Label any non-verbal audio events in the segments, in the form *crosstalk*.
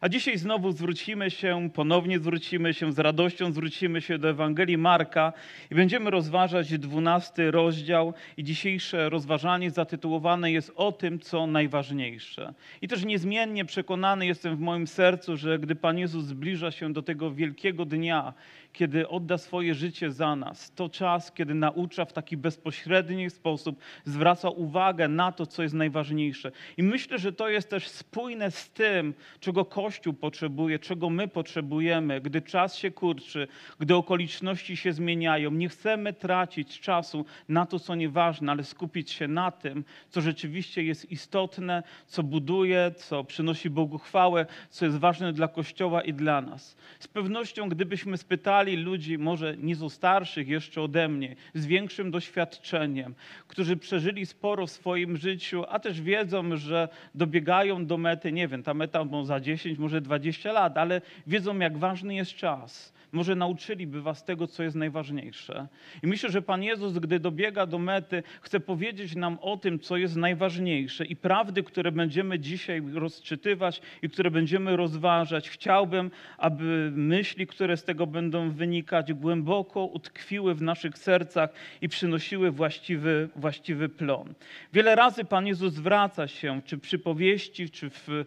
A dzisiaj znowu zwrócimy się, ponownie zwrócimy się, z radością zwrócimy się do Ewangelii Marka i będziemy rozważać dwunasty rozdział i dzisiejsze rozważanie zatytułowane jest o tym, co najważniejsze. I też niezmiennie przekonany jestem w moim sercu, że gdy Pan Jezus zbliża się do tego wielkiego dnia, kiedy odda swoje życie za nas, to czas, kiedy naucza w taki bezpośredni sposób, zwraca uwagę na to, co jest najważniejsze. I myślę, że to jest też spójne z tym, czego Kościół potrzebuje, czego my potrzebujemy, gdy czas się kurczy, gdy okoliczności się zmieniają. Nie chcemy tracić czasu na to, co nieważne, ale skupić się na tym, co rzeczywiście jest istotne, co buduje, co przynosi Bogu chwałę, co jest ważne dla Kościoła i dla nas. Z pewnością, gdybyśmy spytali ludzi, może nieco starszych jeszcze ode mnie, z większym doświadczeniem, którzy przeżyli sporo w swoim życiu, a też wiedzą, że dobiegają do mety, nie wiem, ta meta może za 10, może 20 lat, ale wiedzą, jak ważny jest czas. Może nauczyliby was tego, co jest najważniejsze. I myślę, że Pan Jezus, gdy dobiega do mety, chce powiedzieć nam o tym, co jest najważniejsze i prawdy, które będziemy dzisiaj rozczytywać i które będziemy rozważać. Chciałbym, aby myśli, które z tego będą wynikać, głęboko utkwiły w naszych sercach i przynosiły właściwy, właściwy plon. Wiele razy Pan Jezus zwraca się, czy przy powieści, czy w,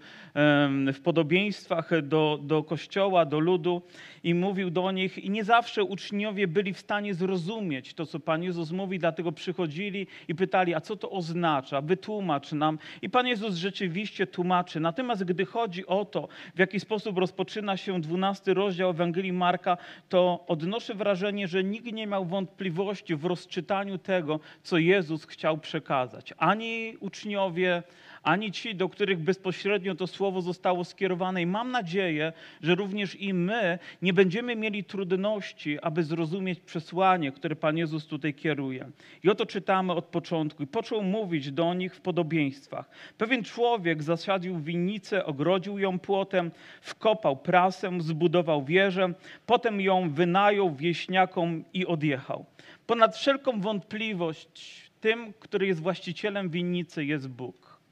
w podobieństwach do, do Kościoła, do ludu i mówił do nich i nie zawsze uczniowie byli w stanie zrozumieć to, co Pan Jezus mówi, dlatego przychodzili i pytali, a co to oznacza? Wytłumacz nam. I Pan Jezus rzeczywiście tłumaczy. Natomiast gdy chodzi o to, w jaki sposób rozpoczyna się 12 rozdział Ewangelii Marka, to odnoszę wrażenie, że nikt nie miał wątpliwości w rozczytaniu tego, co Jezus chciał przekazać. Ani uczniowie, ani ci, do których bezpośrednio to słowo zostało skierowane. I mam nadzieję, że również i my nie będziemy mieli trudności, aby zrozumieć przesłanie, które Pan Jezus tutaj kieruje. I oto czytamy od początku. I począł mówić do nich w podobieństwach. Pewien człowiek zasadził winnicę, ogrodził ją płotem, wkopał prasę, zbudował wieżę, potem ją wynajął wieśniakom i odjechał. Ponad wszelką wątpliwość tym, który jest właścicielem winnicy, jest Bóg.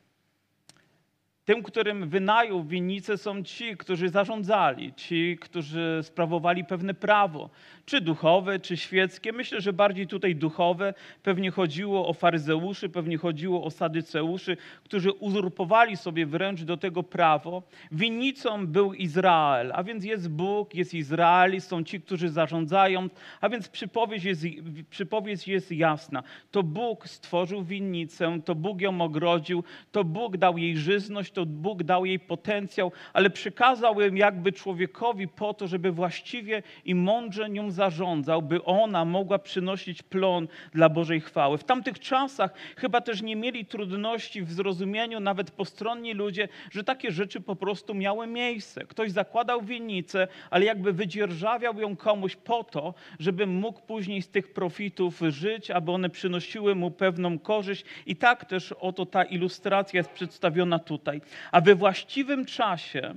Tym, którym wynajął winnicę, są ci, którzy zarządzali, ci, którzy sprawowali pewne prawo, czy duchowe, czy świeckie. Myślę, że bardziej tutaj duchowe. Pewnie chodziło o faryzeuszy, pewnie chodziło o sadyceuszy, którzy uzurpowali sobie wręcz do tego prawo. Winnicą był Izrael, a więc jest Bóg, jest Izrael, są ci, którzy zarządzają, a więc przypowieść jest, przypowieść jest jasna. To Bóg stworzył winnicę, to Bóg ją ogrodził, to Bóg dał jej żyzność, to Bóg dał jej potencjał, ale przekazał ją jakby człowiekowi po to, żeby właściwie i mądrze nią zarządzał, by ona mogła przynosić plon dla Bożej chwały. W tamtych czasach chyba też nie mieli trudności w zrozumieniu, nawet postronni ludzie, że takie rzeczy po prostu miały miejsce. Ktoś zakładał winnicę, ale jakby wydzierżawiał ją komuś po to, żeby mógł później z tych profitów żyć, aby one przynosiły mu pewną korzyść. I tak też oto ta ilustracja jest przedstawiona tutaj. A we właściwym czasie,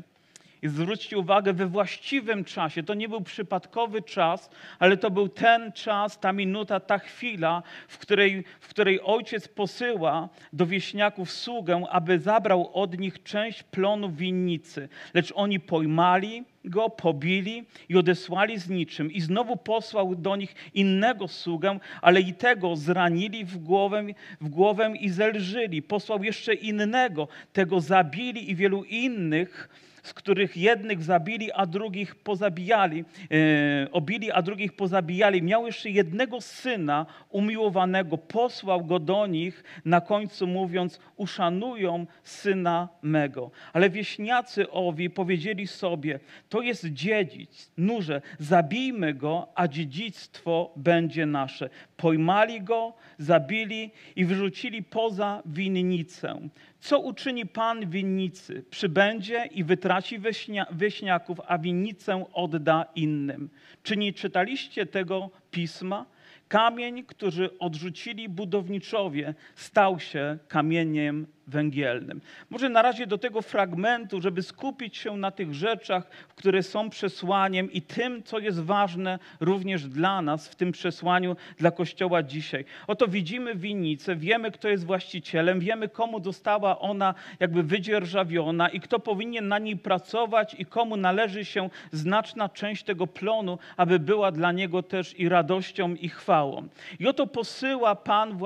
i zwróćcie uwagę, we właściwym czasie, to nie był przypadkowy czas, ale to był ten czas, ta minuta, ta chwila, w której, w której ojciec posyła do wieśniaków sługę, aby zabrał od nich część plonu winnicy. Lecz oni pojmali go, pobili i odesłali z niczym. I znowu posłał do nich innego sługę, ale i tego zranili w głowę, w głowę i zelżyli. Posłał jeszcze innego, tego zabili i wielu innych z których jednych zabili, a drugich pozabijali, e, obili, a drugich pozabijali. Miał jeszcze jednego syna umiłowanego, posłał go do nich, na końcu mówiąc, uszanują syna mego. Ale wieśniacy owi powiedzieli sobie, to jest dziedzic, nurze, zabijmy go, a dziedzictwo będzie nasze. Pojmali go, zabili i wyrzucili poza winnicę. Co uczyni Pan winnicy? Przybędzie i wytraci wyśnia, wyśniaków, a winnicę odda innym. Czy nie czytaliście tego pisma? Kamień, który odrzucili budowniczowie, stał się kamieniem węgielnym. Może na razie do tego fragmentu, żeby skupić się na tych rzeczach, które są przesłaniem i tym, co jest ważne również dla nas w tym przesłaniu dla Kościoła dzisiaj. Oto widzimy winnicę, wiemy, kto jest właścicielem, wiemy, komu została ona jakby wydzierżawiona i kto powinien na niej pracować i komu należy się znaczna część tego plonu, aby była dla niego też i radością, i chwałą. I oto posyła Pan,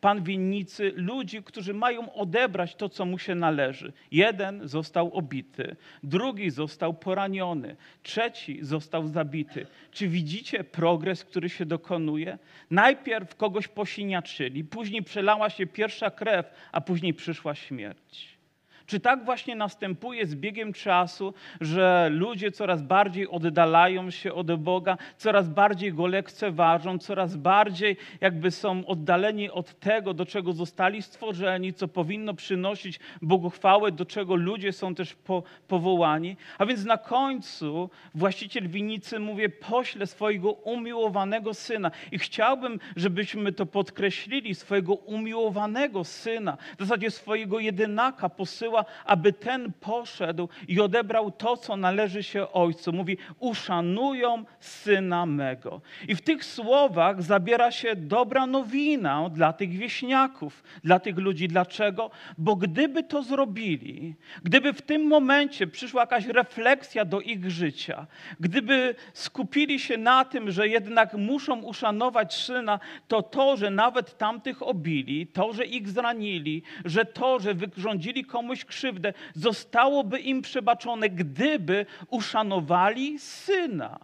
Pan winnicy ludzi, którzy mają odebrać to, co mu się należy. Jeden został obity, drugi został poraniony, trzeci został zabity. Czy widzicie progres, który się dokonuje? Najpierw kogoś posiniaczyli, później przelała się pierwsza krew, a później przyszła śmierć. Czy tak właśnie następuje z biegiem czasu, że ludzie coraz bardziej oddalają się od Boga, coraz bardziej Go lekceważą, coraz bardziej jakby są oddaleni od tego, do czego zostali stworzeni, co powinno przynosić Bogu chwałę, do czego ludzie są też po, powołani? A więc na końcu właściciel winnicy mówi, pośle swojego umiłowanego syna. I chciałbym, żebyśmy to podkreślili, swojego umiłowanego syna, w zasadzie swojego jedynaka posyła aby ten poszedł i odebrał to, co należy się ojcu. Mówi: Uszanują syna mego. I w tych słowach zabiera się dobra nowina dla tych wieśniaków, dla tych ludzi. Dlaczego? Bo gdyby to zrobili, gdyby w tym momencie przyszła jakaś refleksja do ich życia, gdyby skupili się na tym, że jednak muszą uszanować syna, to to, że nawet tamtych obili, to, że ich zranili, że to, że wyrządzili komuś krzywdę, zostałoby im przebaczone, gdyby uszanowali syna.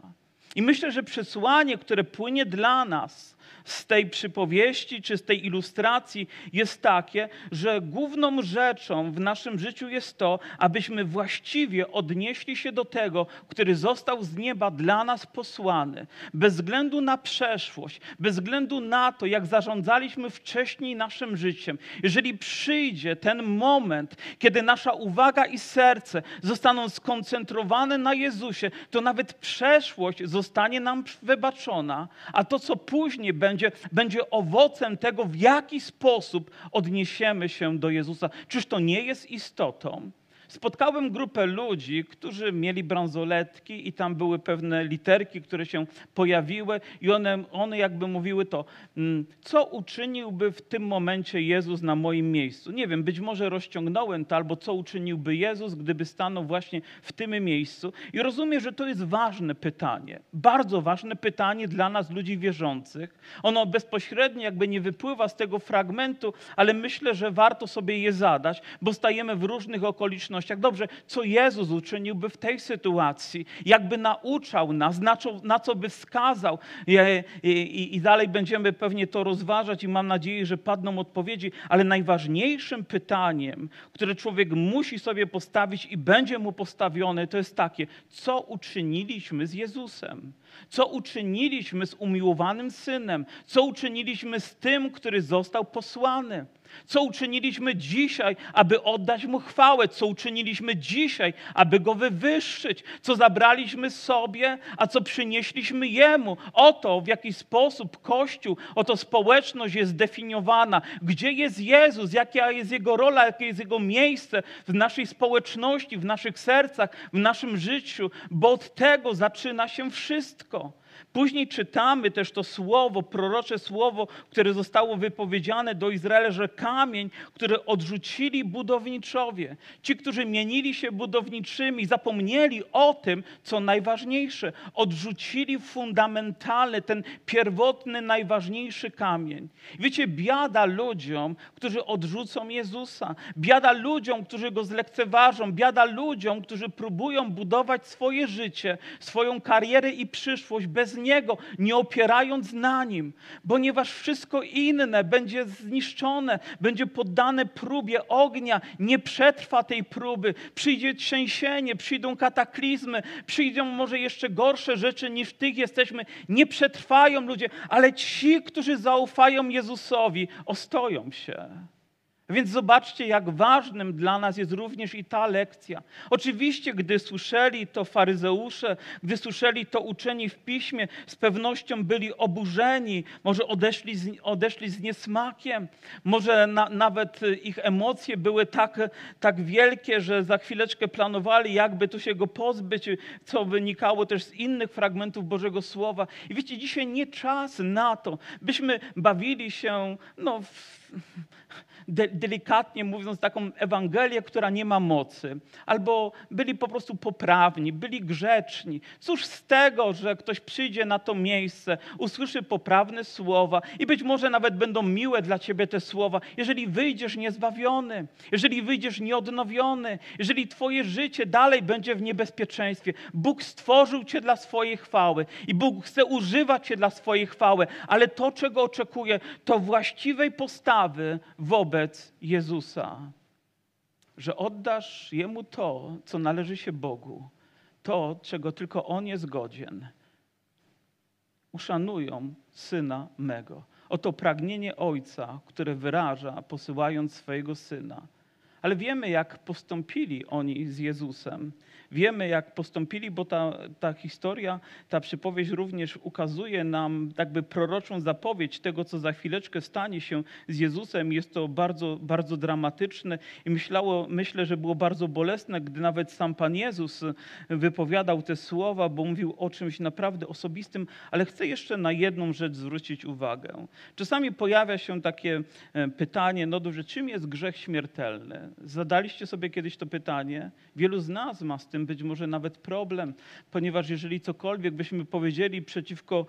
I myślę, że przesłanie, które płynie dla nas z tej przypowieści czy z tej ilustracji jest takie, że główną rzeczą w naszym życiu jest to, abyśmy właściwie odnieśli się do tego, który został z nieba dla nas posłany, bez względu na przeszłość, bez względu na to, jak zarządzaliśmy wcześniej naszym życiem. Jeżeli przyjdzie ten moment, kiedy nasza uwaga i serce zostaną skoncentrowane na Jezusie, to nawet przeszłość zostanie nam wybaczona, a to, co później będzie, będzie, będzie owocem tego, w jaki sposób odniesiemy się do Jezusa. Czyż to nie jest istotą? Spotkałem grupę ludzi, którzy mieli bransoletki i tam były pewne literki, które się pojawiły i one, one jakby mówiły to, mm, co uczyniłby w tym momencie Jezus na moim miejscu. Nie wiem, być może rozciągnąłem to, albo co uczyniłby Jezus, gdyby stanął właśnie w tym miejscu. I rozumiem, że to jest ważne pytanie, bardzo ważne pytanie dla nas, ludzi wierzących. Ono bezpośrednio jakby nie wypływa z tego fragmentu, ale myślę, że warto sobie je zadać, bo stajemy w różnych okolicznościach jak Dobrze, co Jezus uczyniłby w tej sytuacji? Jakby nauczał nas, na co, na co by wskazał? I, i, I dalej będziemy pewnie to rozważać i mam nadzieję, że padną odpowiedzi. Ale najważniejszym pytaniem, które człowiek musi sobie postawić i będzie mu postawione, to jest takie, co uczyniliśmy z Jezusem? Co uczyniliśmy z umiłowanym Synem? Co uczyniliśmy z tym, który został posłany? Co uczyniliśmy dzisiaj, aby oddać Mu chwałę? Co uczyniliśmy dzisiaj, aby Go wywyższyć? Co zabraliśmy sobie, a co przynieśliśmy Jemu? Oto w jaki sposób Kościół, oto społeczność jest zdefiniowana. Gdzie jest Jezus? Jaka jest Jego rola? Jakie jest Jego miejsce w naszej społeczności, w naszych sercach, w naszym życiu? Bo od tego zaczyna się wszystko. Później czytamy też to słowo, prorocze słowo, które zostało wypowiedziane do Izraela, że kamień, który odrzucili budowniczowie, ci, którzy mienili się budowniczymi, zapomnieli o tym, co najważniejsze, odrzucili fundamentalny, ten pierwotny, najważniejszy kamień. Wiecie, biada ludziom, którzy odrzucą Jezusa, biada ludziom, którzy go zlekceważą, biada ludziom, którzy próbują budować swoje życie, swoją karierę i przyszłość bez Niego, nie opierając na Nim, ponieważ wszystko inne będzie zniszczone, będzie poddane próbie ognia, nie przetrwa tej próby, przyjdzie trzęsienie, przyjdą kataklizmy, przyjdą może jeszcze gorsze rzeczy niż tych jesteśmy. Nie przetrwają ludzie, ale ci, którzy zaufają Jezusowi, ostoją się. Więc zobaczcie, jak ważnym dla nas jest również i ta lekcja. Oczywiście, gdy słyszeli to faryzeusze, gdy słyszeli to uczeni w piśmie, z pewnością byli oburzeni, może odeszli z, odeszli z niesmakiem, może na, nawet ich emocje były tak, tak wielkie, że za chwileczkę planowali, jakby tu się go pozbyć, co wynikało też z innych fragmentów Bożego Słowa. I wiecie, dzisiaj nie czas na to, byśmy bawili się no, w, de, delikatnie mówiąc, taką Ewangelię, która nie ma mocy, albo byli po prostu poprawni, byli grzeczni. Cóż z tego, że ktoś przyjdzie na to miejsce, usłyszy poprawne słowa i być może nawet będą miłe dla ciebie te słowa, jeżeli wyjdziesz niezbawiony, jeżeli wyjdziesz nieodnowiony, jeżeli twoje życie dalej będzie w niebezpieczeństwie. Bóg stworzył cię dla swojej chwały i Bóg chce używać cię dla swojej chwały, ale to, czego oczekuje, to właściwej postawy wobec wobec Jezusa, że oddasz Jemu to, co należy się Bogu, to, czego tylko On jest godzien. Uszanują Syna mego. Oto pragnienie Ojca, które wyraża, posyłając swojego Syna. Ale wiemy, jak postąpili oni z Jezusem. Wiemy, jak postąpili, bo ta, ta historia, ta przypowieść również ukazuje nam jakby proroczą zapowiedź tego, co za chwileczkę stanie się z Jezusem. Jest to bardzo, bardzo dramatyczne i myślało, myślę, że było bardzo bolesne, gdy nawet sam Pan Jezus wypowiadał te słowa, bo mówił o czymś naprawdę osobistym, ale chcę jeszcze na jedną rzecz zwrócić uwagę. Czasami pojawia się takie e, pytanie, no dobrze, czym jest grzech śmiertelny? Zadaliście sobie kiedyś to pytanie? Wielu z nas ma z tym być może nawet problem, ponieważ jeżeli cokolwiek byśmy powiedzieli przeciwko,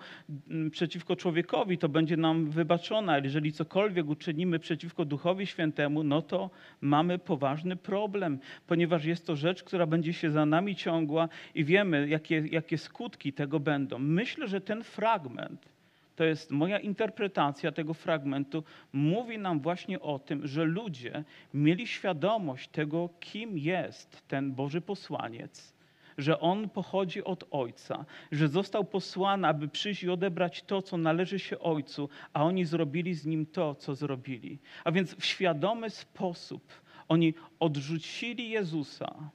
mm, przeciwko człowiekowi, to będzie nam wybaczone, ale jeżeli cokolwiek uczynimy przeciwko Duchowi Świętemu, no to mamy poważny problem, ponieważ jest to rzecz, która będzie się za nami ciągła i wiemy, jakie, jakie skutki tego będą. Myślę, że ten fragment, to jest moja interpretacja tego fragmentu, mówi nam właśnie o tym, że ludzie mieli świadomość tego, kim jest ten Boży posłaniec, że on pochodzi od Ojca, że został posłany, aby przyjść i odebrać to, co należy się Ojcu, a oni zrobili z nim to, co zrobili. A więc w świadomy sposób oni odrzucili Jezusa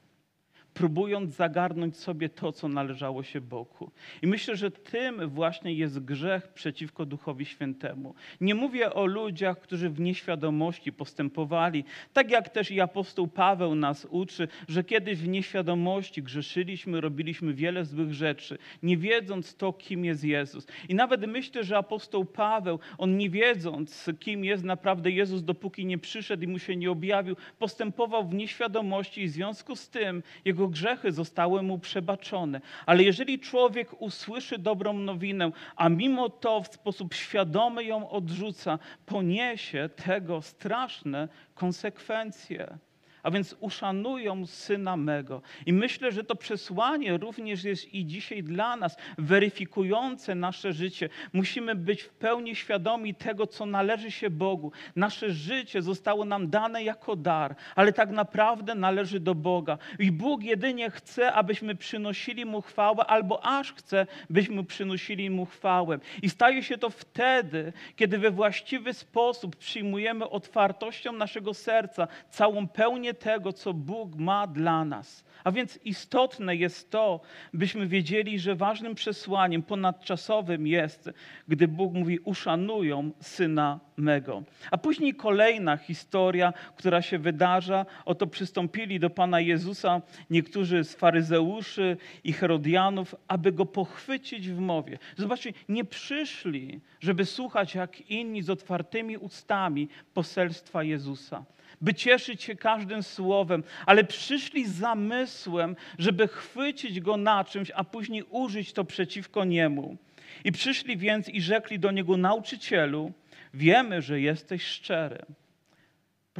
próbując zagarnąć sobie to, co należało się Bogu. I myślę, że tym właśnie jest grzech przeciwko Duchowi Świętemu. Nie mówię o ludziach, którzy w nieświadomości postępowali, tak jak też i apostoł Paweł nas uczy, że kiedyś w nieświadomości grzeszyliśmy, robiliśmy wiele złych rzeczy, nie wiedząc to, kim jest Jezus. I nawet myślę, że apostoł Paweł, on nie wiedząc, kim jest naprawdę Jezus, dopóki nie przyszedł i mu się nie objawił, postępował w nieświadomości i w związku z tym jego grzechy zostały mu przebaczone. Ale jeżeli człowiek usłyszy dobrą nowinę, a mimo to w sposób świadomy ją odrzuca, poniesie tego straszne konsekwencje a więc uszanują syna mego. I myślę, że to przesłanie również jest i dzisiaj dla nas, weryfikujące nasze życie. Musimy być w pełni świadomi tego, co należy się Bogu. Nasze życie zostało nam dane jako dar, ale tak naprawdę należy do Boga. I Bóg jedynie chce, abyśmy przynosili Mu chwałę, albo aż chce, byśmy przynosili Mu chwałę. I staje się to wtedy, kiedy we właściwy sposób przyjmujemy otwartością naszego serca całą pełnię tego, co Bóg ma dla nas. A więc istotne jest to, byśmy wiedzieli, że ważnym przesłaniem ponadczasowym jest, gdy Bóg mówi: Uszanują syna mego. A później kolejna historia, która się wydarza. Oto przystąpili do Pana Jezusa niektórzy z faryzeuszy i herodianów, aby go pochwycić w mowie. Zobaczcie, nie przyszli, żeby słuchać jak inni z otwartymi ustami poselstwa Jezusa by cieszyć się każdym słowem, ale przyszli z zamysłem, żeby chwycić go na czymś, a później użyć to przeciwko niemu. I przyszli więc i rzekli do niego, nauczycielu, wiemy, że jesteś szczery.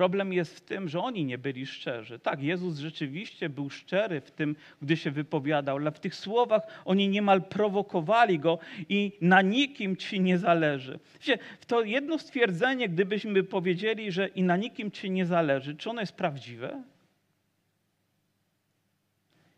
Problem jest w tym, że oni nie byli szczerzy. Tak, Jezus rzeczywiście był szczery w tym, gdy się wypowiadał, ale w tych słowach oni niemal prowokowali go i na nikim ci nie zależy. Wiecie, to jedno stwierdzenie, gdybyśmy powiedzieli, że i na nikim ci nie zależy, czy ono jest prawdziwe?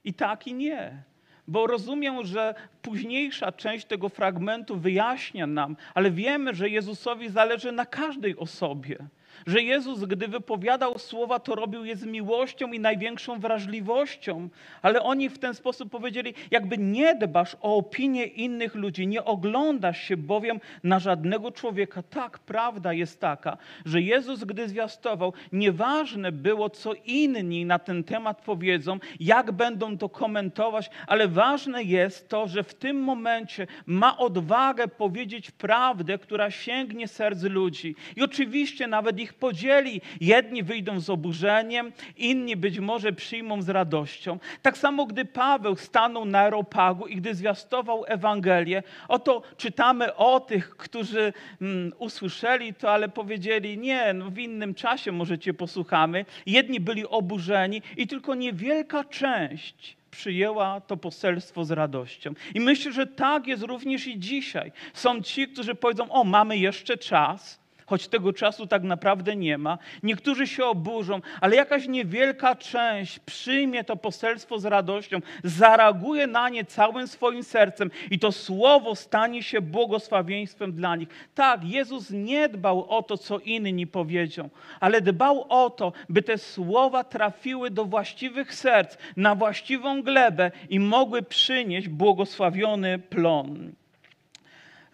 I tak, i nie. Bo rozumiem, że późniejsza część tego fragmentu wyjaśnia nam, ale wiemy, że Jezusowi zależy na każdej osobie Że Jezus, gdy wypowiadał słowa, to robił je z miłością i największą wrażliwością, ale oni w ten sposób powiedzieli: jakby nie dbasz o opinię innych ludzi, nie oglądasz się bowiem na żadnego człowieka. Tak, prawda jest taka, że Jezus, gdy zwiastował, nieważne było, co inni na ten temat powiedzą, jak będą to komentować, ale ważne jest to, że w tym momencie ma odwagę powiedzieć prawdę, która sięgnie serc ludzi. I oczywiście nawet ich podzieli. Jedni wyjdą z oburzeniem, inni być może przyjmą z radością. Tak samo, gdy Paweł stanął na Aeropagu i gdy zwiastował Ewangelię, oto czytamy o tych, którzy mm, usłyszeli to, ale powiedzieli, nie, no w innym czasie może cię posłuchamy. Jedni byli oburzeni i tylko niewielka część przyjęła to poselstwo z radością. I myślę, że tak jest również i dzisiaj. Są ci, którzy powiedzą: O, mamy jeszcze czas, choć tego czasu tak naprawdę nie ma. Niektórzy się oburzą, ale jakaś niewielka część przyjmie to poselstwo z radością, zareaguje na nie całym swoim sercem i to słowo stanie się błogosławieństwem dla nich. Tak, Jezus nie dbał o to, co inni powiedzą, ale dbał o to, by te słowa trafiły do właściwych serc, na właściwą glebę i mogły przynieść błogosławiony plon.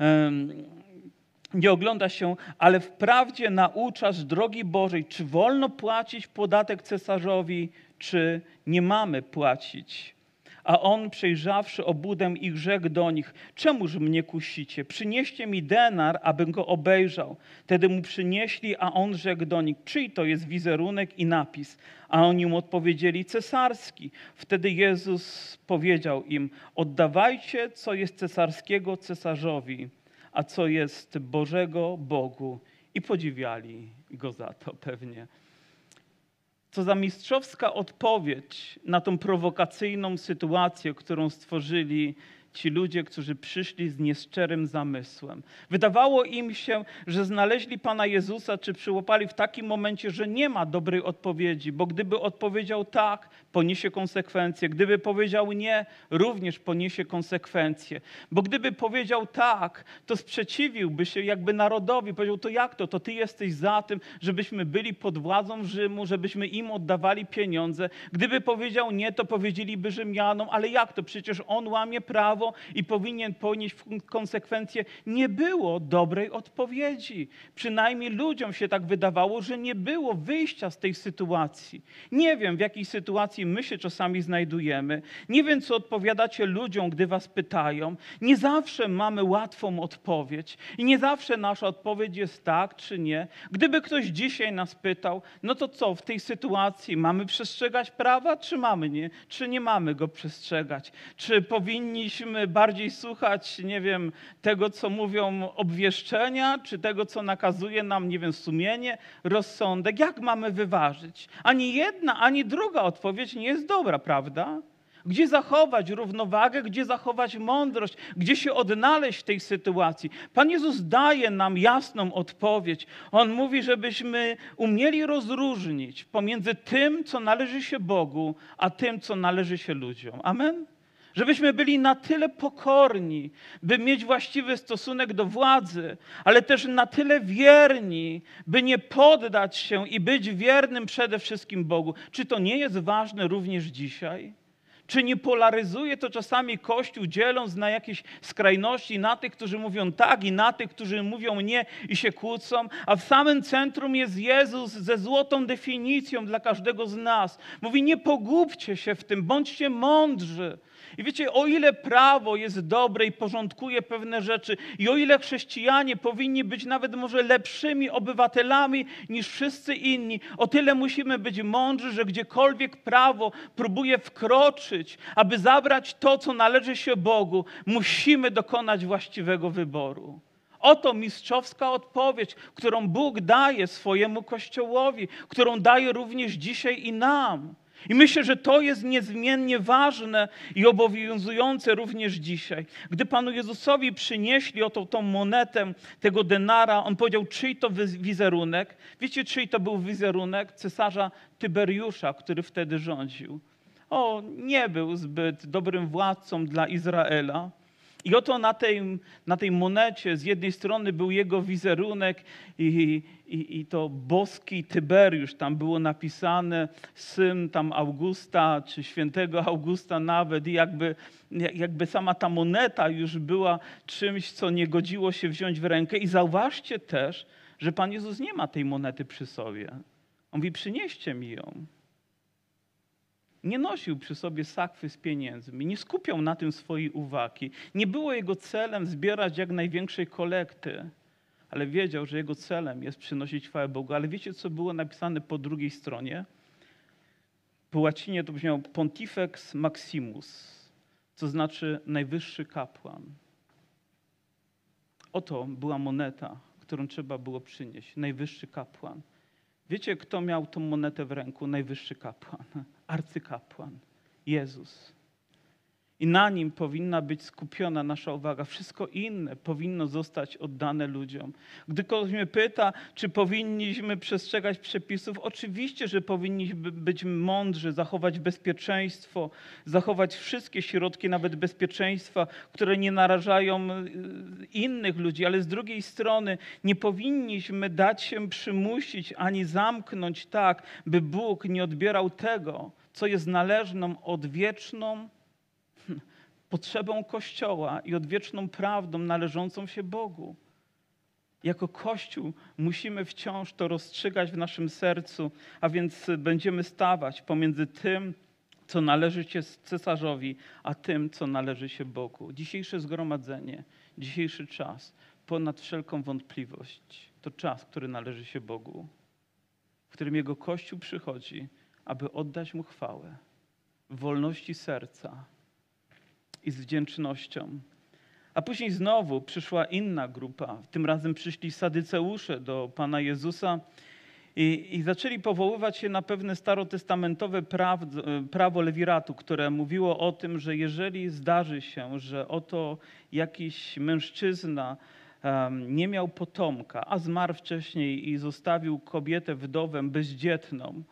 Um, nie ogląda się, ale wprawdzie nauczasz drogi Bożej, czy wolno płacić podatek cesarzowi, czy nie mamy płacić. A on, przejrzawszy obudę ich, rzekł do nich, czemuż mnie kusicie? Przynieście mi denar, abym go obejrzał. Wtedy mu przynieśli, a on rzekł do nich, czyj to jest wizerunek i napis? A oni mu odpowiedzieli, cesarski. Wtedy Jezus powiedział im, oddawajcie, co jest cesarskiego cesarzowi a co jest Bożego Bogu i podziwiali go za to pewnie. Co za mistrzowska odpowiedź na tą prowokacyjną sytuację, którą stworzyli ci ludzie, którzy przyszli z nieszczerym zamysłem. Wydawało im się, że znaleźli Pana Jezusa, czy przyłapali w takim momencie, że nie ma dobrej odpowiedzi, bo gdyby odpowiedział tak, poniesie konsekwencje. Gdyby powiedział nie, również poniesie konsekwencje. Bo gdyby powiedział tak, to sprzeciwiłby się jakby narodowi. Powiedział, to jak to? To ty jesteś za tym, żebyśmy byli pod władzą Rzymu, żebyśmy im oddawali pieniądze. Gdyby powiedział nie, to powiedzieliby Rzymianom, ale jak to? Przecież on łamie prawo i powinien ponieść konsekwencje. Nie było dobrej odpowiedzi. Przynajmniej ludziom się tak wydawało, że nie było wyjścia z tej sytuacji. Nie wiem, w jakiej sytuacji my się czasami znajdujemy. Nie wiem, co odpowiadacie ludziom, gdy was pytają. Nie zawsze mamy łatwą odpowiedź i nie zawsze nasza odpowiedź jest tak czy nie. Gdyby ktoś dzisiaj nas pytał, no to co w tej sytuacji? Mamy przestrzegać prawa, czy mamy nie? Czy nie mamy go przestrzegać? Czy powinniśmy bardziej słuchać, nie wiem, tego, co mówią obwieszczenia, czy tego, co nakazuje nam, nie wiem, sumienie, rozsądek? Jak mamy wyważyć? Ani jedna, ani druga nie jest dobra, prawda? Gdzie zachować równowagę, gdzie zachować mądrość, gdzie się odnaleźć w tej sytuacji? Pan Jezus daje nam jasną odpowiedź. On mówi, żebyśmy umieli rozróżnić pomiędzy tym, co należy się Bogu, a tym, co należy się ludziom. Amen? Żebyśmy byli na tyle pokorni, by mieć właściwy stosunek do władzy, ale też na tyle wierni, by nie poddać się i być wiernym przede wszystkim Bogu. Czy to nie jest ważne również dzisiaj? Czy nie polaryzuje to czasami Kościół, dzieląc na jakieś skrajności, na tych, którzy mówią tak i na tych, którzy mówią nie i się kłócą? A w samym centrum jest Jezus ze złotą definicją dla każdego z nas. Mówi: Nie pogubcie się w tym, bądźcie mądrzy. I wiecie, o ile prawo jest dobre i porządkuje pewne rzeczy, i o ile chrześcijanie powinni być nawet może lepszymi obywatelami niż wszyscy inni, o tyle musimy być mądrzy, że gdziekolwiek prawo próbuje wkroczyć, aby zabrać to, co należy się Bogu, musimy dokonać właściwego wyboru. Oto mistrzowska odpowiedź, którą Bóg daje swojemu Kościołowi, którą daje również dzisiaj i nam. I myślę, że to jest niezmiennie ważne i obowiązujące również dzisiaj. Gdy Panu Jezusowi przynieśli oto tą monetę tego denara, on powiedział, czyj to wizerunek? Wiecie, czyj to był wizerunek? Cesarza Tyberiusza, który wtedy rządził. O, nie był zbyt dobrym władcą dla Izraela. I oto na tej, na tej monecie z jednej strony był jego wizerunek i, i, i to boski Tyberiusz, tam było napisane syn tam Augusta, czy świętego Augusta nawet i jakby, jakby sama ta moneta już była czymś, co nie godziło się wziąć w rękę. I zauważcie też, że Pan Jezus nie ma tej monety przy sobie. On mówi, przynieście mi ją. Nie nosił przy sobie sakwy z pieniędzmi, nie skupiał na tym swojej uwagi. Nie było jego celem zbierać jak największej kolekty, ale wiedział, że jego celem jest przynosić chwałę Bogu. Ale wiecie, co było napisane po drugiej stronie? Po łacinie to brzmiało Pontifex Maximus, co znaczy najwyższy kapłan. Oto była moneta, którą trzeba było przynieść. Najwyższy kapłan. Wiecie, kto miał tą monetę w ręku? Najwyższy kapłan, arcykapłan, Jezus. I na nim powinna być skupiona nasza uwaga. Wszystko inne powinno zostać oddane ludziom. Gdy ktoś mnie pyta, czy powinniśmy przestrzegać przepisów, oczywiście, że powinniśmy być mądrzy, zachować bezpieczeństwo, zachować wszystkie środki, nawet bezpieczeństwa, które nie narażają y, innych ludzi, ale z drugiej strony nie powinniśmy dać się przymusić ani zamknąć tak, by Bóg nie odbierał tego, co jest należną, odwieczną *laughs* potrzebą Kościoła i odwieczną prawdą należącą się Bogu. Jako Kościół musimy wciąż to rozstrzygać w naszym sercu, a więc będziemy stawać pomiędzy tym, co należy się cesarzowi, a tym, co należy się Bogu. Dzisiejsze zgromadzenie, dzisiejszy czas, ponad wszelką wątpliwość, to czas, który należy się Bogu, w którym Jego Kościół przychodzi, aby oddać Mu chwałę wolności serca, i z wdzięcznością. A później znowu przyszła inna grupa. Tym razem przyszli sadyceusze do Pana Jezusa i, i zaczęli powoływać się na pewne starotestamentowe praw, prawo lewiratu, które mówiło o tym, że jeżeli zdarzy się, że oto jakiś mężczyzna nie miał potomka, a zmarł wcześniej i zostawił kobietę wdowę bezdzietną,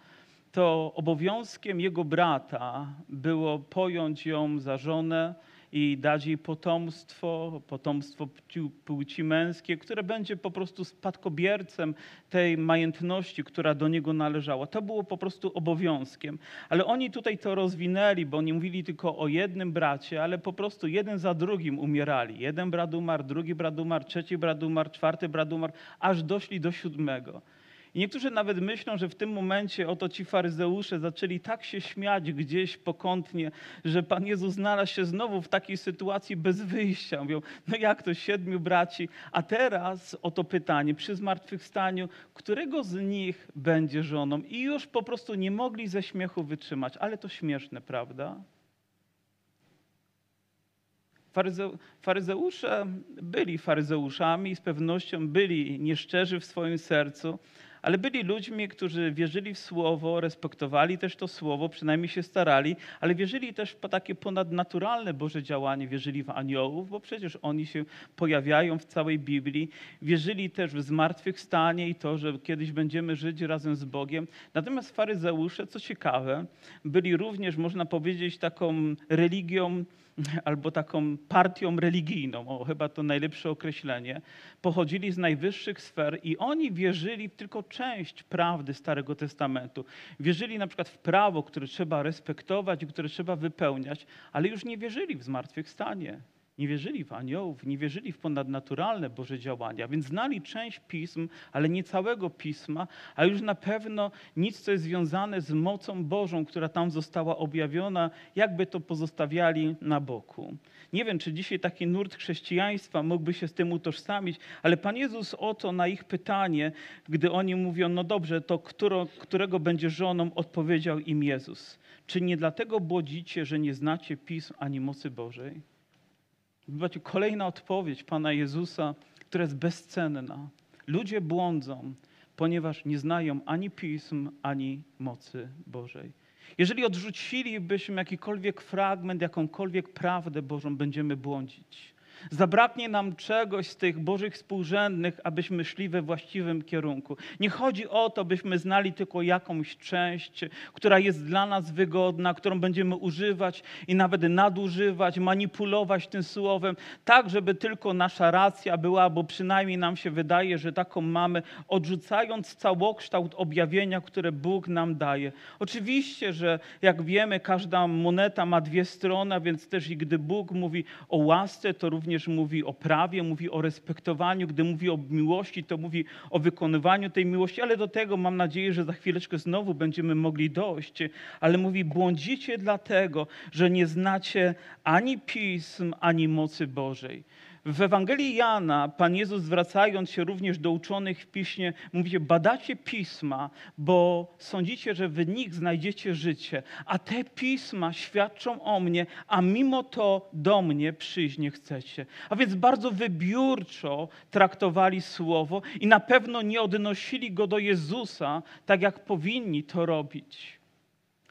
to obowiązkiem jego brata było pojąć ją za żonę i dać jej potomstwo, potomstwo płci męskie, które będzie po prostu spadkobiercem tej majętności, która do niego należała. To było po prostu obowiązkiem. Ale oni tutaj to rozwinęli, bo nie mówili tylko o jednym bracie, ale po prostu jeden za drugim umierali. Jeden brat umarł, drugi brat umarł, trzeci brat umarł, czwarty brat umarł, aż doszli do siódmego. I niektórzy nawet myślą, że w tym momencie oto ci faryzeusze zaczęli tak się śmiać gdzieś pokątnie, że Pan Jezus znalazł się znowu w takiej sytuacji bez wyjścia. Mówią, no jak to, siedmiu braci? A teraz oto pytanie, przy zmartwychwstaniu, którego z nich będzie żoną? I już po prostu nie mogli ze śmiechu wytrzymać. Ale to śmieszne, prawda? Faryzeusze byli faryzeuszami, z pewnością byli nieszczerzy w swoim sercu, ale byli ludźmi, którzy wierzyli w słowo, respektowali też to słowo, przynajmniej się starali, ale wierzyli też w takie ponadnaturalne Boże działanie, wierzyli w aniołów, bo przecież oni się pojawiają w całej Biblii. Wierzyli też w zmartwychwstanie i to, że kiedyś będziemy żyć razem z Bogiem. Natomiast faryzeusze, co ciekawe, byli również, można powiedzieć, taką religią, albo taką partią religijną, o, chyba to najlepsze określenie, pochodzili z najwyższych sfer i oni wierzyli w tylko część prawdy Starego Testamentu. Wierzyli na przykład w prawo, które trzeba respektować i które trzeba wypełniać, ale już nie wierzyli w zmartwychwstanie. Nie wierzyli w aniołów, nie wierzyli w ponadnaturalne Boże działania, więc znali część pism, ale nie całego pisma, a już na pewno nic, co jest związane z mocą Bożą, która tam została objawiona, jakby to pozostawiali na boku. Nie wiem, czy dzisiaj taki nurt chrześcijaństwa mógłby się z tym utożsamić, ale Pan Jezus oto na ich pytanie, gdy oni mówią, no dobrze, to któro, którego będzie żoną, odpowiedział im Jezus. Czy nie dlatego błodzicie, że nie znacie pism ani mocy Bożej? Zobaczcie, kolejna odpowiedź Pana Jezusa, która jest bezcenna. Ludzie błądzą, ponieważ nie znają ani pism, ani mocy Bożej. Jeżeli odrzucilibyśmy jakikolwiek fragment, jakąkolwiek prawdę Bożą, będziemy błądzić. Zabraknie nam czegoś z tych Bożych współrzędnych, abyśmy szli we właściwym kierunku. Nie chodzi o to, byśmy znali tylko jakąś część, która jest dla nas wygodna, którą będziemy używać i nawet nadużywać, manipulować tym słowem, tak, żeby tylko nasza racja była, bo przynajmniej nam się wydaje, że taką mamy, odrzucając całokształt objawienia, które Bóg nam daje. Oczywiście, że jak wiemy, każda moneta ma dwie strony, więc też i gdy Bóg mówi o łasce, to również mówi o prawie, mówi o respektowaniu. Gdy mówi o miłości, to mówi o wykonywaniu tej miłości, ale do tego mam nadzieję, że za chwileczkę znowu będziemy mogli dojść. Ale mówi, błądzicie dlatego, że nie znacie ani pism, ani mocy Bożej. W Ewangelii Jana Pan Jezus zwracając się również do uczonych w piśmie, mówi, badacie pisma, bo sądzicie, że w nich znajdziecie życie, a te pisma świadczą o mnie, a mimo to do mnie przyjść nie chcecie. A więc bardzo wybiórczo traktowali słowo i na pewno nie odnosili go do Jezusa, tak jak powinni to robić.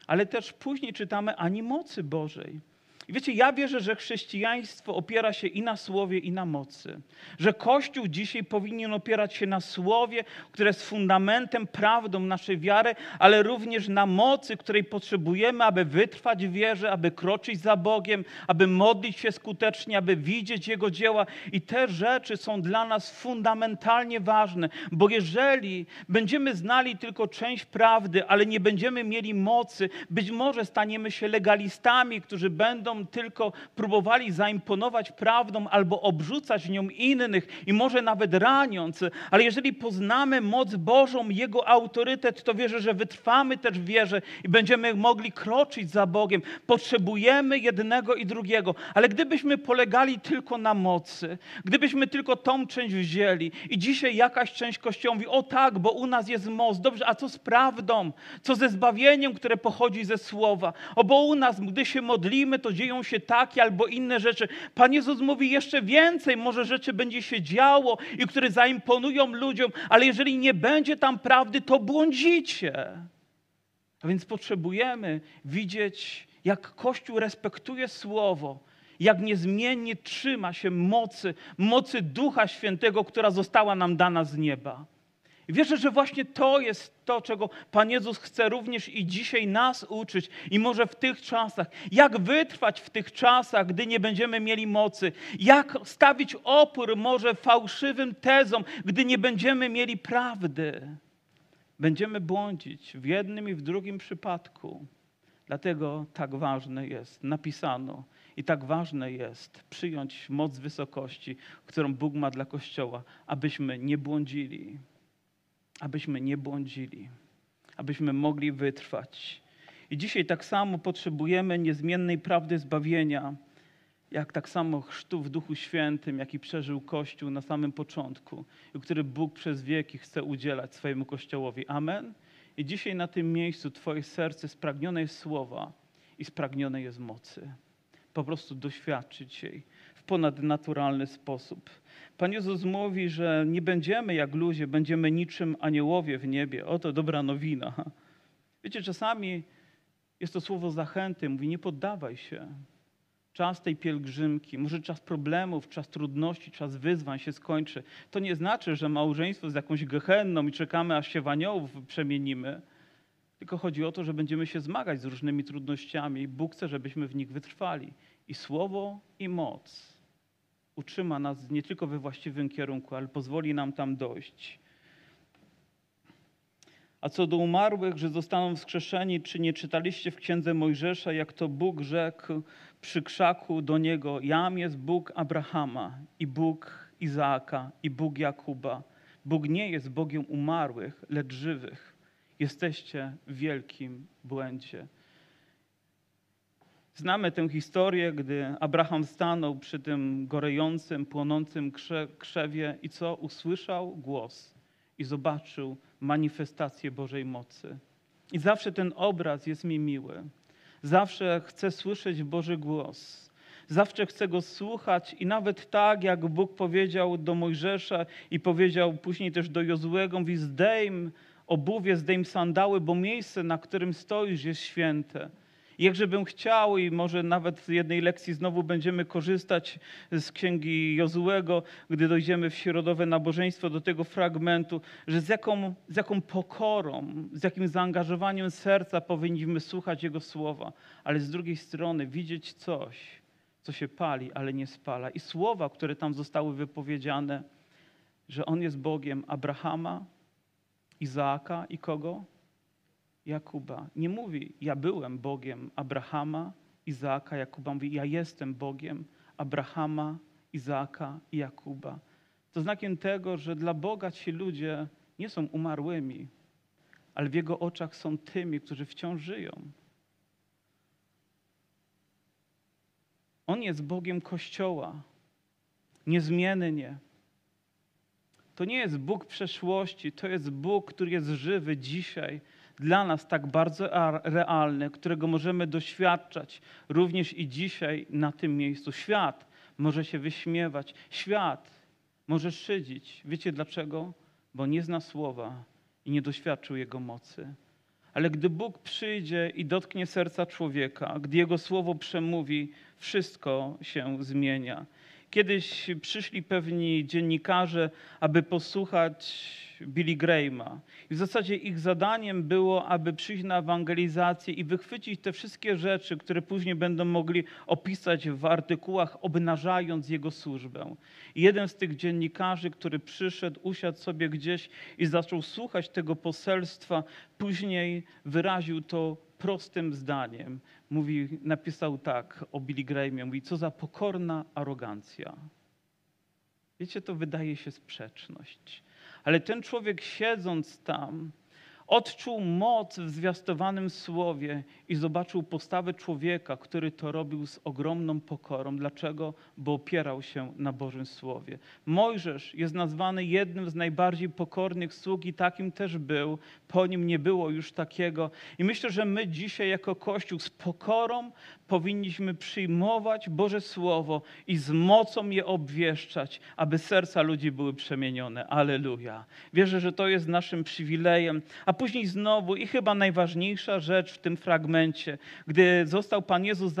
Ale też później czytamy ani mocy Bożej. I wiecie, ja wierzę, że chrześcijaństwo opiera się i na słowie, i na mocy. Że Kościół dzisiaj powinien opierać się na słowie, które jest fundamentem, prawdą naszej wiary, ale również na mocy, której potrzebujemy, aby wytrwać w wierze, aby kroczyć za Bogiem, aby modlić się skutecznie, aby widzieć Jego dzieła. I te rzeczy są dla nas fundamentalnie ważne, bo jeżeli będziemy znali tylko część prawdy, ale nie będziemy mieli mocy, być może staniemy się legalistami, którzy będą tylko próbowali zaimponować prawdą albo obrzucać nią innych i może nawet raniąc, ale jeżeli poznamy moc Bożą, Jego autorytet, to wierzę, że wytrwamy też w wierze i będziemy mogli kroczyć za Bogiem. Potrzebujemy jednego i drugiego, ale gdybyśmy polegali tylko na mocy, gdybyśmy tylko tą część wzięli i dzisiaj jakaś część Kościoła mówi, o tak, bo u nas jest moc, dobrze, a co z prawdą? Co ze zbawieniem, które pochodzi ze Słowa? O, bo u nas, gdy się modlimy, to dzieją się takie albo inne rzeczy. Pan Jezus mówi jeszcze więcej, może rzeczy będzie się działo i które zaimponują ludziom, ale jeżeli nie będzie tam prawdy, to błądzicie. A więc potrzebujemy widzieć, jak Kościół respektuje Słowo, jak niezmiennie trzyma się mocy, mocy Ducha Świętego, która została nam dana z nieba. Wierzę, że właśnie to jest to, czego Pan Jezus chce również i dzisiaj nas uczyć, i może w tych czasach. Jak wytrwać w tych czasach, gdy nie będziemy mieli mocy? Jak stawić opór może fałszywym tezom, gdy nie będziemy mieli prawdy? Będziemy błądzić w jednym i w drugim przypadku. Dlatego tak ważne jest, napisano, i tak ważne jest przyjąć moc wysokości, którą Bóg ma dla Kościoła, abyśmy nie błądzili abyśmy nie błądzili, abyśmy mogli wytrwać. I dzisiaj tak samo potrzebujemy niezmiennej prawdy zbawienia, jak tak samo chrztu w Duchu Świętym, jaki przeżył Kościół na samym początku i który Bóg przez wieki chce udzielać swojemu Kościołowi. Amen. I dzisiaj na tym miejscu Twoje serce spragnione jest słowa i spragnione jest mocy. Po prostu doświadczyć jej w ponadnaturalny sposób. Pan Jezus mówi, że nie będziemy jak ludzie, będziemy niczym aniołowie w niebie. Oto dobra nowina. Wiecie, czasami jest to słowo zachęty. Mówi, nie poddawaj się. Czas tej pielgrzymki, może czas problemów, czas trudności, czas wyzwań się skończy. To nie znaczy, że małżeństwo jest jakąś gehenną i czekamy, aż się w aniołów przemienimy. Tylko chodzi o to, że będziemy się zmagać z różnymi trudnościami i Bóg chce, żebyśmy w nich wytrwali. I słowo, i moc utrzyma nas nie tylko we właściwym kierunku, ale pozwoli nam tam dojść. A co do umarłych, że zostaną wskrzeszeni, czy nie czytaliście w księdze Mojżesza, jak to Bóg rzekł przy krzaku do niego: Jam jest Bóg Abrahama i Bóg Izaaka i Bóg Jakuba. Bóg nie jest Bogiem umarłych, lecz żywych. Jesteście w wielkim błędzie. Znamy tę historię, gdy Abraham stanął przy tym gorejącym, płonącym krzewie i co? Usłyszał głos i zobaczył manifestację Bożej mocy. I zawsze ten obraz jest mi miły. Zawsze chcę słyszeć Boży głos. Zawsze chcę go słuchać i nawet tak, jak Bóg powiedział do Mojżesza i powiedział później też do Jozłego, mówi zdejm obuwie, zdejm sandały, bo miejsce, na którym stoisz jest święte. Jakże bym chciał, i może nawet w jednej lekcji znowu będziemy korzystać z księgi Jozułego, gdy dojdziemy w środowe nabożeństwo do tego fragmentu, że z jaką, z jaką pokorą, z jakim zaangażowaniem serca powinniśmy słuchać Jego słowa, ale z drugiej strony widzieć coś, co się pali, ale nie spala. I słowa, które tam zostały wypowiedziane, że On jest Bogiem Abrahama, Izaaka i kogo? Jakuba. Nie mówi, ja byłem Bogiem Abrahama, Izaaka, Jakuba. Mówi, ja jestem Bogiem Abrahama, Izaaka i Jakuba. To znakiem tego, że dla Boga ci ludzie nie są umarłymi, ale w Jego oczach są tymi, którzy wciąż żyją. On jest Bogiem Kościoła, niezmiennie. To nie jest Bóg przeszłości, to jest Bóg, który jest żywy dzisiaj, dla nas tak bardzo realny, którego możemy doświadczać również i dzisiaj na tym miejscu. Świat może się wyśmiewać, świat może szydzić. Wiecie dlaczego? Bo nie zna słowa i nie doświadczył jego mocy. Ale gdy Bóg przyjdzie i dotknie serca człowieka, gdy jego słowo przemówi, wszystko się zmienia. Kiedyś przyszli pewni dziennikarze, aby posłuchać Billy Grahama. I w zasadzie ich zadaniem było, aby przyjść na ewangelizację i wychwycić te wszystkie rzeczy, które później będą mogli opisać w artykułach, obnażając jego służbę. I jeden z tych dziennikarzy, który przyszedł, usiadł sobie gdzieś i zaczął słuchać tego poselstwa, później wyraził to prostym zdaniem. Mówi, napisał tak o Billy Grahamie, mówi, co za pokorna arogancja. Wiecie, to wydaje się sprzeczność. Ale ten człowiek siedząc tam, odczuł moc w zwiastowanym słowie i zobaczył postawę człowieka, który to robił z ogromną pokorą. Dlaczego? Bo opierał się na Bożym Słowie. Mojżesz jest nazwany jednym z najbardziej pokornych sług i takim też był. Po nim nie było już takiego. I myślę, że my dzisiaj jako Kościół z pokorą powinniśmy przyjmować Boże Słowo i z mocą je obwieszczać, aby serca ludzi były przemienione. Aleluja. Wierzę, że to jest naszym przywilejem. A później znowu i chyba najważniejsza rzecz w tym fragmencie, gdy został Pan Jezus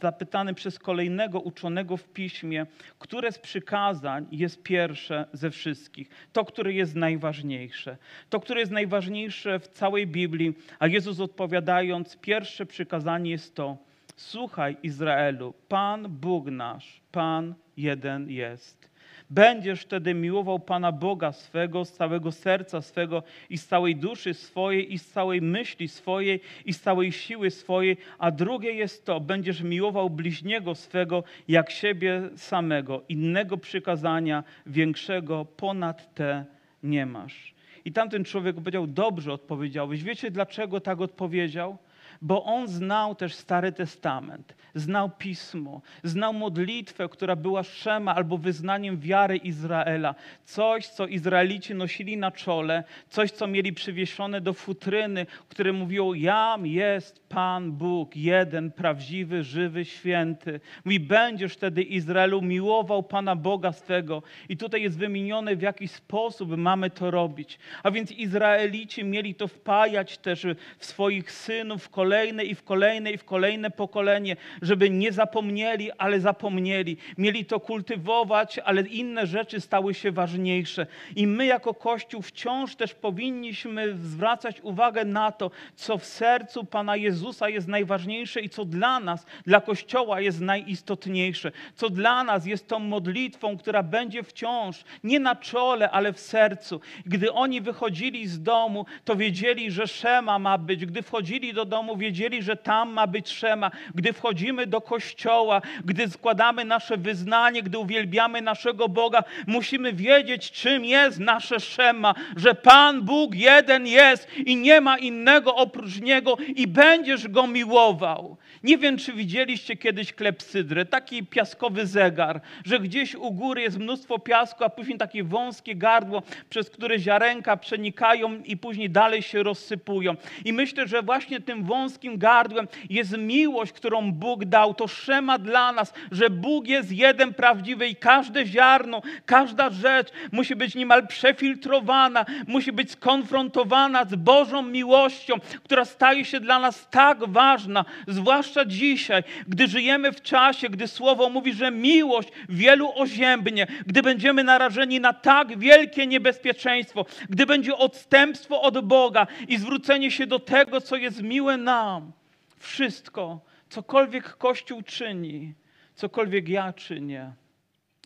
zapytany przez kolejnego uczonego w piśmie, które z przykazań jest pierwsze ze wszystkich, to, które jest najważniejsze, to, które jest najważniejsze w całej Biblii, a Jezus odpowiadając, pierwsze przykazanie jest to, Słuchaj, Izraelu, Pan Bóg nasz, Pan jeden jest. Będziesz wtedy miłował Pana Boga swego z całego serca swego i z całej duszy swojej i z całej myśli swojej i z całej siły swojej, a drugie jest to, będziesz miłował bliźniego swego jak siebie samego. Innego przykazania większego ponad te nie masz. I tamten człowiek powiedział, dobrze odpowiedziałeś. Wiecie dlaczego tak odpowiedział? Bo on znał też Stary Testament, znał Pismo, znał modlitwę, która była szema albo wyznaniem wiary Izraela. Coś, co Izraelici nosili na czole, coś, co mieli przywieszone do futryny, które mówiło, jam jest Pan Bóg, jeden, prawdziwy, żywy, święty. Mówi, będziesz wtedy Izraelu miłował Pana Boga swego. I tutaj jest wymienione, w jaki sposób mamy to robić. A więc Izraelici mieli to wpajać też w swoich synów, w kolejne i w kolejne i w kolejne pokolenie, żeby nie zapomnieli, ale zapomnieli. Mieli to kultywować, ale inne rzeczy stały się ważniejsze. I my jako Kościół wciąż też powinniśmy zwracać uwagę na to, co w sercu Pana Jezusa jest najważniejsze i co dla nas, dla Kościoła jest najistotniejsze. Co dla nas jest tą modlitwą, która będzie wciąż nie na czole, ale w sercu. Gdy oni wychodzili z domu, to wiedzieli, że Szema ma być. Gdy wchodzili do domu, wiedzieli, że tam ma być Szema. Gdy wchodzimy do kościoła, gdy składamy nasze wyznanie, gdy uwielbiamy naszego Boga, musimy wiedzieć, czym jest nasze Szema, że Pan Bóg jeden jest i nie ma innego oprócz Niego i będziesz Go miłował. Nie wiem, czy widzieliście kiedyś klepsydrę, taki piaskowy zegar, że gdzieś u góry jest mnóstwo piasku, a później takie wąskie gardło, przez które ziarenka przenikają i później dalej się rozsypują. I myślę, że właśnie tym wąskim gardłem jest miłość, którą Bóg dał. To szema dla nas, że Bóg jest jeden prawdziwy i każde ziarno, każda rzecz musi być niemal przefiltrowana, musi być skonfrontowana z Bożą miłością, która staje się dla nas tak tak ważna, zwłaszcza dzisiaj, gdy żyjemy w czasie, gdy Słowo mówi, że miłość wielu oziębnie, gdy będziemy narażeni na tak wielkie niebezpieczeństwo, gdy będzie odstępstwo od Boga i zwrócenie się do tego, co jest miłe nam. Wszystko, cokolwiek Kościół czyni, cokolwiek ja czynię.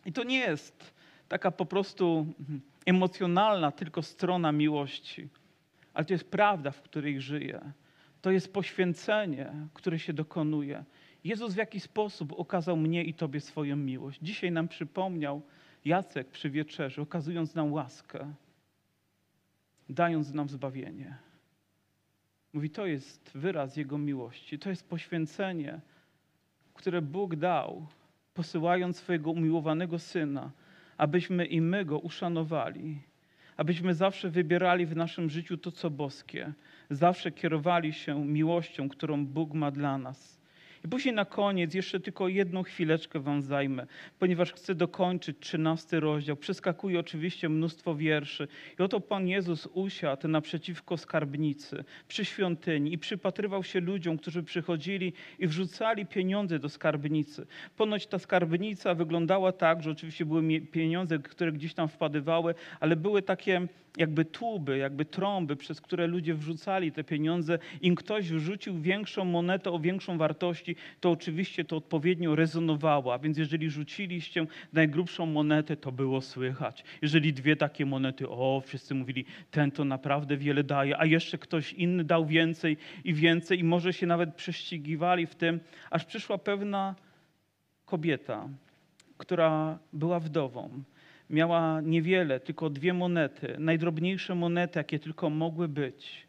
I to nie jest taka po prostu emocjonalna tylko strona miłości, ale to jest prawda, w której żyję. To jest poświęcenie, które się dokonuje. Jezus w jaki sposób okazał mnie i Tobie swoją miłość. Dzisiaj nam przypomniał Jacek przy wieczerzy, okazując nam łaskę, dając nam zbawienie. Mówi, to jest wyraz Jego miłości, to jest poświęcenie, które Bóg dał, posyłając swojego umiłowanego Syna, abyśmy i my Go uszanowali, abyśmy zawsze wybierali w naszym życiu to, co boskie, zawsze kierowali się miłością, którą Bóg ma dla nas. I później na koniec jeszcze tylko jedną chwileczkę wam zajmę, ponieważ chcę dokończyć trzynasty rozdział. Przeskakuje oczywiście mnóstwo wierszy. I oto Pan Jezus usiadł naprzeciwko skarbnicy przy świątyni i przypatrywał się ludziom, którzy przychodzili i wrzucali pieniądze do skarbnicy. Ponoć ta skarbnica wyglądała tak, że oczywiście były pieniądze, które gdzieś tam wpadywały, ale były takie jakby tuby, jakby trąby, przez które ludzie wrzucali te pieniądze. Im ktoś wrzucił większą monetę o większą wartości, to oczywiście to odpowiednio rezonowało. A więc jeżeli rzuciliście najgrubszą monetę, to było słychać. Jeżeli dwie takie monety, o, wszyscy mówili, ten to naprawdę wiele daje, a jeszcze ktoś inny dał więcej i więcej i może się nawet prześcigiwali w tym, aż przyszła pewna kobieta, która była wdową miała niewiele, tylko dwie monety, najdrobniejsze monety, jakie tylko mogły być.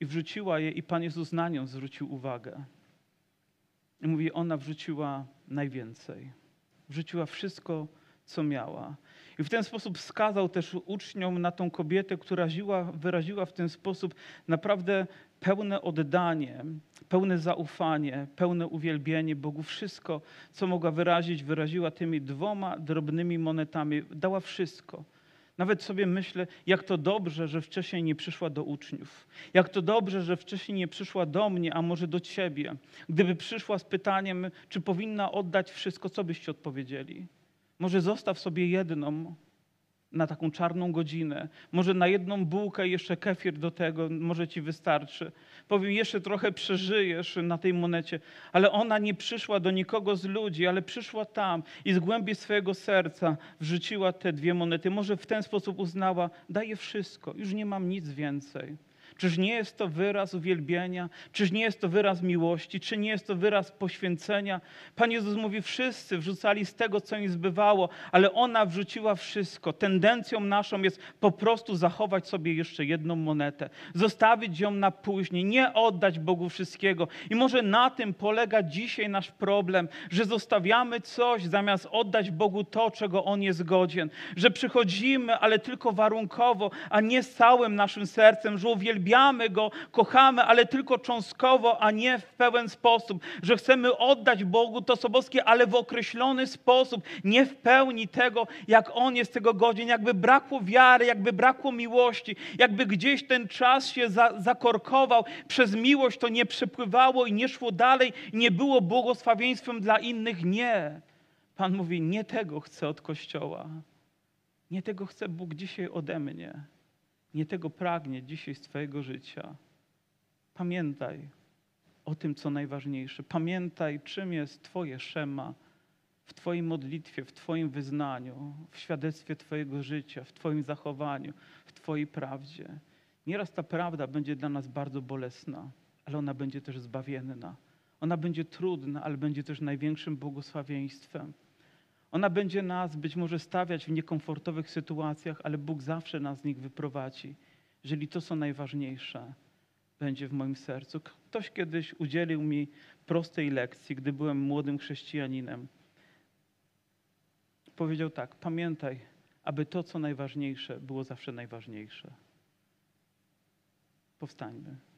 I wrzuciła je, i Pan Jezus na nią zwrócił uwagę. I mówi, ona wrzuciła najwięcej. Wrzuciła wszystko, co miała. I w ten sposób wskazał też uczniom na tą kobietę, która żyła, wyraziła w ten sposób naprawdę pełne oddanie, pełne zaufanie, pełne uwielbienie Bogu. Wszystko, co mogła wyrazić, wyraziła tymi dwoma drobnymi monetami. Dała wszystko. Nawet sobie myślę, jak to dobrze, że wcześniej nie przyszła do uczniów. Jak to dobrze, że wcześniej nie przyszła do mnie, a może do ciebie. Gdyby przyszła z pytaniem, czy powinna oddać wszystko, co byście odpowiedzieli? Może zostaw sobie jedną na taką czarną godzinę. Może na jedną bułkę jeszcze kefir do tego, może ci wystarczy. Powiem, jeszcze trochę przeżyjesz na tej monecie. Ale ona nie przyszła do nikogo z ludzi, ale przyszła tam i z głębi swojego serca wrzuciła te dwie monety. Może w ten sposób uznała, daję wszystko, już nie mam nic więcej. Czyż nie jest to wyraz uwielbienia? Czyż nie jest to wyraz miłości? Czy nie jest to wyraz poświęcenia? Pan Jezus mówi, wszyscy wrzucali z tego, co im zbywało, ale ona wrzuciła wszystko. Tendencją naszą jest po prostu zachować sobie jeszcze jedną monetę, zostawić ją na później, nie oddać Bogu wszystkiego. I może na tym polega dzisiaj nasz problem, że zostawiamy coś zamiast oddać Bogu to, czego On jest godzien. Że przychodzimy, ale tylko warunkowo, a nie całym naszym sercem, że uwielbiamy uwielbiamy Go, kochamy, ale tylko cząstkowo, a nie w pełen sposób, że chcemy oddać Bogu to, co ale w określony sposób, nie w pełni tego, jak On jest tego godzien, jakby brakło wiary, jakby brakło miłości, jakby gdzieś ten czas się za, zakorkował, przez miłość to nie przepływało i nie szło dalej, nie było błogosławieństwem dla innych. Nie. Pan mówi, nie tego chcę od Kościoła. Nie tego chce Bóg dzisiaj ode mnie. Nie tego pragnie dzisiaj z Twojego życia. Pamiętaj o tym, co najważniejsze. Pamiętaj, czym jest Twoje szema w Twojej modlitwie, w Twoim wyznaniu, w świadectwie Twojego życia, w Twoim zachowaniu, w Twojej prawdzie. Nieraz ta prawda będzie dla nas bardzo bolesna, ale ona będzie też zbawienna. Ona będzie trudna, ale będzie też największym błogosławieństwem. Ona będzie nas być może stawiać w niekomfortowych sytuacjach, ale Bóg zawsze nas z nich wyprowadzi, jeżeli to, co najważniejsze, będzie w moim sercu. Ktoś kiedyś udzielił mi prostej lekcji, gdy byłem młodym chrześcijaninem. Powiedział tak: Pamiętaj, aby to, co najważniejsze, było zawsze najważniejsze. Powstańmy.